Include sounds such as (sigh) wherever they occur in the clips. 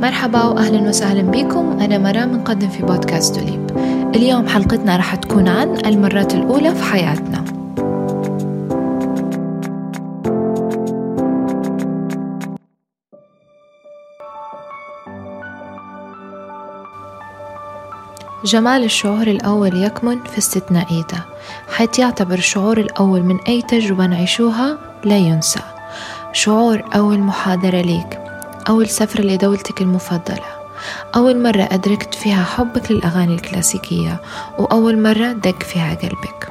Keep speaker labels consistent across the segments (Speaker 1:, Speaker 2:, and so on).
Speaker 1: مرحبا وأهلا وسهلا بكم. أنا مرام مقدم في بودكاست توليب اليوم حلقتنا راح تكون عن المرات الأولى في حياتنا. جمال الشعور الأول يكمن في استثنائيته حيث يعتبر الشعور الأول من أي تجربة نعيشوها لا ينسى. شعور أول محاضرة ليك. أول سفرة لدولتك المفضلة. أول مرة أدركت فيها حبك للأغاني الكلاسيكية وأول مرة دق فيها قلبك.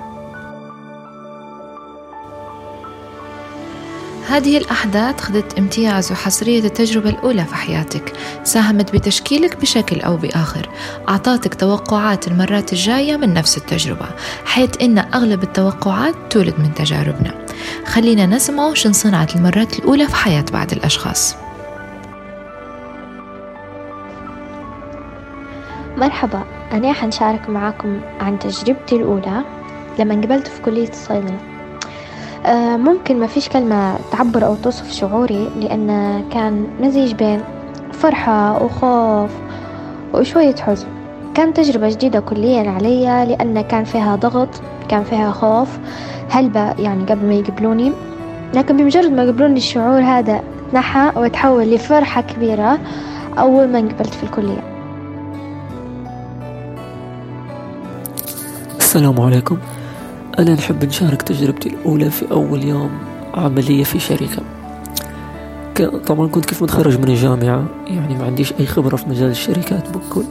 Speaker 1: هذه الأحداث خذت امتياز وحصرية التجربة الأولى في حياتك ساهمت بتشكيلك بشكل أو بآخر. أعطاتك توقعات المرات الجاية من نفس التجربة حيث إن أغلب التوقعات تولد من تجاربنا. خلينا نسمع شن صنعت المرات الأولى في حياة بعض الأشخاص.
Speaker 2: مرحبا أنا حنشارك معاكم عن تجربتي الأولى لما قبلت في كلية الصيدلة. آه، ممكن ما فيش كلمة تعبر أو توصف شعوري لأن كان مزيج بين فرحة وخوف وشوية حزن. كان تجربة جديدة كليا علي لأن كان فيها ضغط كان فيها خوف هلبة يعني قبل ما يقبلوني. لكن بمجرد ما يقبلوني الشعور هذا نحى وتحول لفرحة كبيرة أول ما انقبلت في الكلية.
Speaker 3: السلام عليكم. أنا نحب نشارك تجربتي الأولى في أول يوم عملية في شركة. طبعا كنت كيف متخرج من الجامعة يعني ما عنديش أي خبرة في مجال الشركات بكل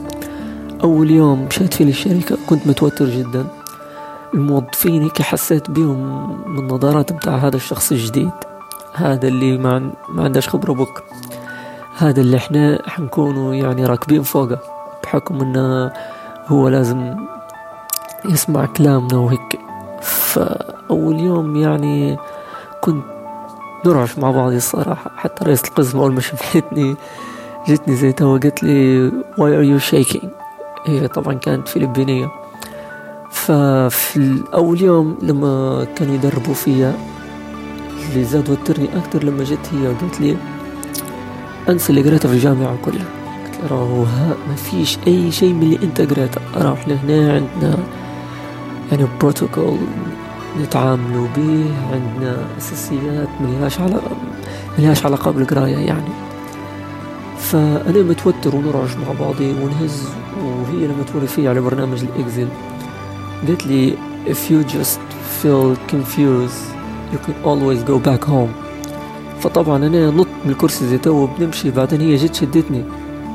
Speaker 3: أول يوم مشيت فيه للشركة كنت متوتر جدا. الموظفين هيك حسيت بيهم من نظرات متاع هذا الشخص الجديد. هذا اللي ما, ما عندهش خبرة بك. هذا اللي إحنا حنكونوا يعني راكبين فوقه بحكم إنه هو لازم يسمع كلامنا وهيك. فأول يوم يعني كنت نرعش مع بعض الصراحة. حتى رئيسة القسم أول ما (laughs) شفتني جتني زي توا قالت لي why are you shaking? هي طبعا كانت فلبينية. ففي أول يوم لما كانوا يدربوا فيا اللي زاد وترني أكتر لما جت هي وقالت لي أنسى اللي قريته في الجامعة كلها. قلت لها ما فيش أي شيء من اللي أنت قريته. راح لهنا عندنا. يعني بروتوكول نتعاملوا به عندنا أساسيات ملهاش علاقة ملهاش علاقة بالقراية يعني. فأنا متوتر ونرعش مع بعضي ونهز وهي لما توري في على برنامج الإكزل قالت لي if you just feel confused you can always go back home. فطبعا أنا نط من الكرسي زي تو بنمشي بعدين هي جت شدتني.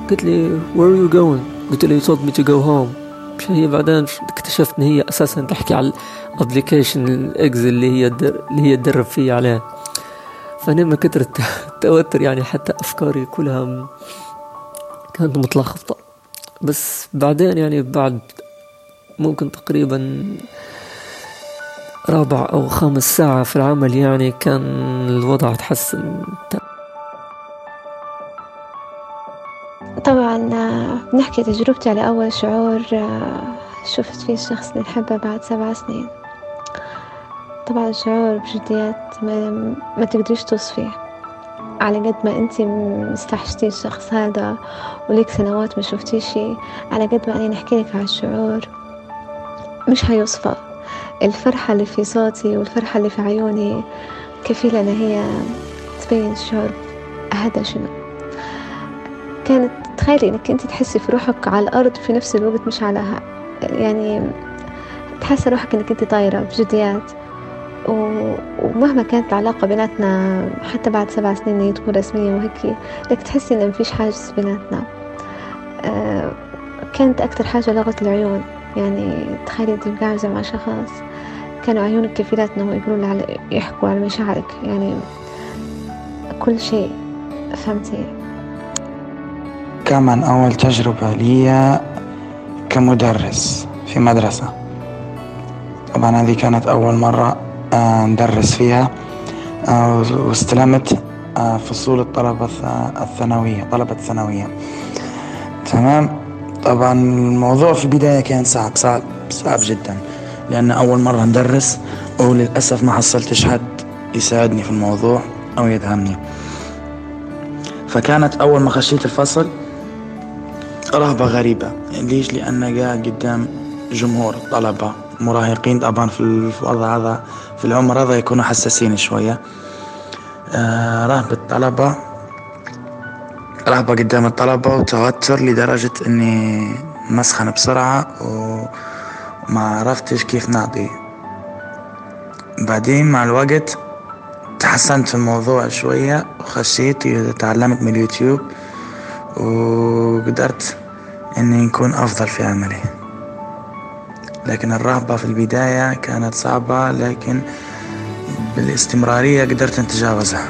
Speaker 3: قالت لي where are you going? قلت لها you told me to go home. هي بعدين اكتشفت إن هي أساسا تحكي على الأبلكيشن الاكز اللي هي اللي هي تدرب فيه عليه. فانا من كتر التوتر يعني حتى أفكاري كلها كانت متلخبطة. بس بعدين يعني بعد ممكن تقريبا رابع أو خامس ساعة في العمل يعني كان الوضع تحسن.
Speaker 2: طبعا بنحكي تجربتي على أول شعور شفت فيه الشخص اللي نحبه بعد سبع سنين. طبعا الشعور بجديات ما, ما تقدريش توصفيه. على قد ما انت مستحشتي الشخص هذا وليك سنوات ما شفتي شي على قد ما أنا نحكي لك على الشعور مش هيوصفه الفرحة اللي في صوتي والفرحة اللي في عيوني كفيلة إن هي تبين الشعور هذا شنو. كانت تخيلي إنك أنت تحسي في روحك على الأرض في نفس الوقت مش على يعني تحسي روحك إنك أنت طايرة بجديات ومهما كانت العلاقة بيناتنا حتى بعد سبع سنين هي تكون رسمية وهيك لك تحسي إن مفيش حاجز بيناتنا. آه، كانت أكتر حاجة لغة العيون. يعني تخيلي أنت قاعدة مع شخص كانوا عيونك كفيلات إنه يقولوا على يحكوا على مشاعرك. يعني كل شيء فهمتي؟
Speaker 4: كمان أول تجربة لي كمدرس في مدرسة. طبعا هذه كانت أول مرة آه، ندرس فيها آه، واستلمت آه، فصول الطلبة الثانوية طلبة الثانوية تمام؟ طبعا الموضوع في البداية كان صعب صعب صعب جدا لأن أول مرة ندرس وللأسف ما حصلتش حد يساعدني في الموضوع أو يدعمني فكانت أول ما خشيت الفصل رهبة غريبة. ليش؟ لأن قاعد قدام جمهور طلبة مراهقين. طبعا في الوضع هذا في العمر هذا يكونوا حساسين شوية. آه رهبة طلبة. رهبة قدام الطلبة وتوتر لدرجة إني مسخن بسرعة وما عرفتش كيف نعطي. بعدين مع الوقت تحسنت في الموضوع شوية وخشيت. وتعلمت من اليوتيوب وقدرت اني نكون أفضل في عملي لكن الرهبة في البداية كانت صعبة لكن بالاستمرارية قدرت نتجاوزها.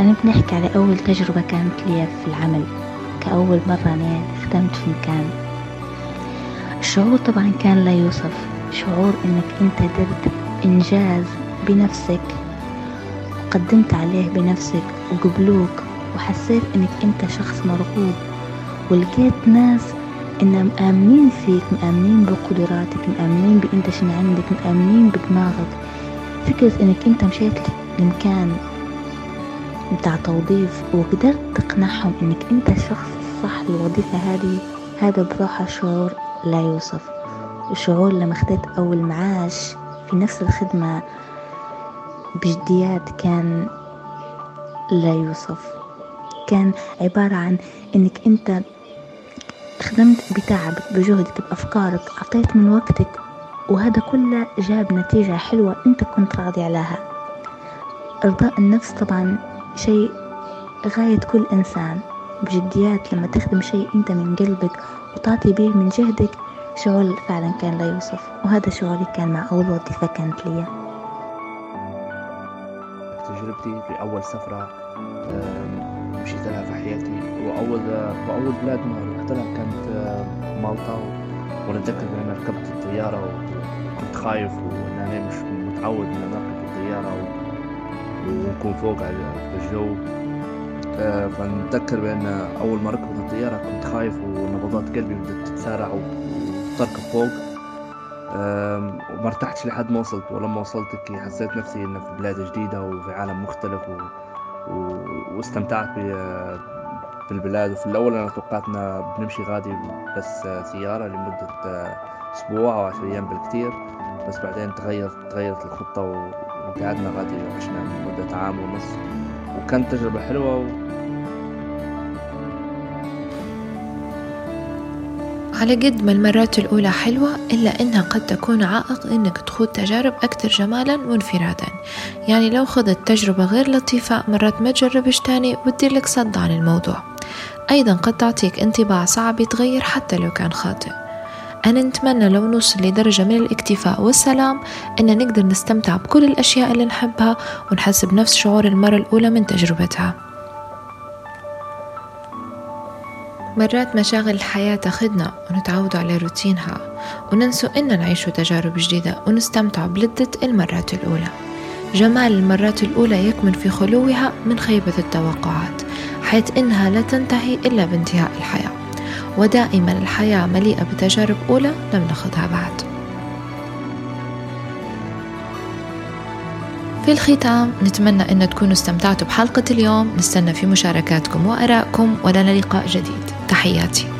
Speaker 5: أنا بنحكي على أول تجربة كانت لي في العمل. كأول مرة أنا خدمت في مكان. الشعور طبعا كان لا يوصف. شعور إنك أنت درت إنجاز بنفسك وقدمت عليه بنفسك وقبلوك وحسيت إنك أنت شخص مرغوب. ولقيت ناس إن مآمنين فيك مآمنين بقدراتك مآمنين بإنت شنو عندك مآمنين بدماغك. فكرة إنك أنت مشيت لمكان بتاع توظيف وقدرت تقنعهم إنك أنت الشخص الصح للوظيفة هذه هذا بروحه شعور لا يوصف. الشعور لما خديت أول معاش في نفس الخدمة بجديات كان لا يوصف. كان عبارة عن إنك أنت خدمت بتعبك بجهدك بأفكارك أعطيت من وقتك وهذا كله جاب نتيجة حلوة أنت كنت راضي عليها. إرضاء النفس طبعا شيء غاية كل إنسان. بجديات لما تخدم شيء أنت من قلبك وتعطي به من جهدك شعور فعلا كان لا يوصف. وهذا شعوري كان مع أول وظيفة كانت لي.
Speaker 6: تجربتي في أول سفرة مشيت لها في حياتي. وأول وأول بلاد ما رحت لها كانت مالطا. وأنا أتذكر إن أنا ركبت الطيارة وكنت خايف وإن أنا مش متعود إن أنا أركب الطيارة ونكون فوق على الجو. آه، فنتذكر بأن أول ما ركبت الطيارة كنت خايف ونبضات قلبي بدأت تتسارع وتركب فوق. وما ارتحتش لحد ما وصلت. ولما وصلت حسيت نفسي إن في بلاد جديدة وفي عالم مختلف و... واستمتعت بالبلاد. وفي الأول أنا توقعت إن بنمشي غادي بس سيارة لمدة أسبوع أو عشر أيام بالكتير. بس بعدين تغيرت تغيرت الخطة وقعدنا غادي عشنا مدة عام ونص. وكانت تجربة حلوة
Speaker 1: على قد ما المرات الأولى حلوة إلا إنها قد تكون عائق إنك تخوض تجارب أكثر جمالا وانفرادا. يعني لو خضت تجربة غير لطيفة مرات ما تجربش تاني وتدير لك صد عن الموضوع. أيضا قد تعطيك انطباع صعب يتغير حتى لو كان خاطئ. أنا نتمنى لو نوصل لدرجة من الاكتفاء والسلام أن نقدر نستمتع بكل الأشياء اللي نحبها ونحس بنفس شعور المرة الأولى من تجربتها. مرات مشاغل الحياة تاخدنا ونتعود على روتينها وننسوا إن نعيش تجارب جديدة ونستمتع بلذة المرات الأولى. جمال المرات الأولى يكمن في خلوها من خيبة التوقعات حيث إنها لا تنتهي إلا بانتهاء الحياة. ودائما الحياة مليئة بتجارب أولى لم نخضها بعد. في الختام نتمنى أن تكونوا استمتعتوا بحلقة اليوم. نستنى في مشاركاتكم وأرائكم ولنا لقاء جديد. تحياتي.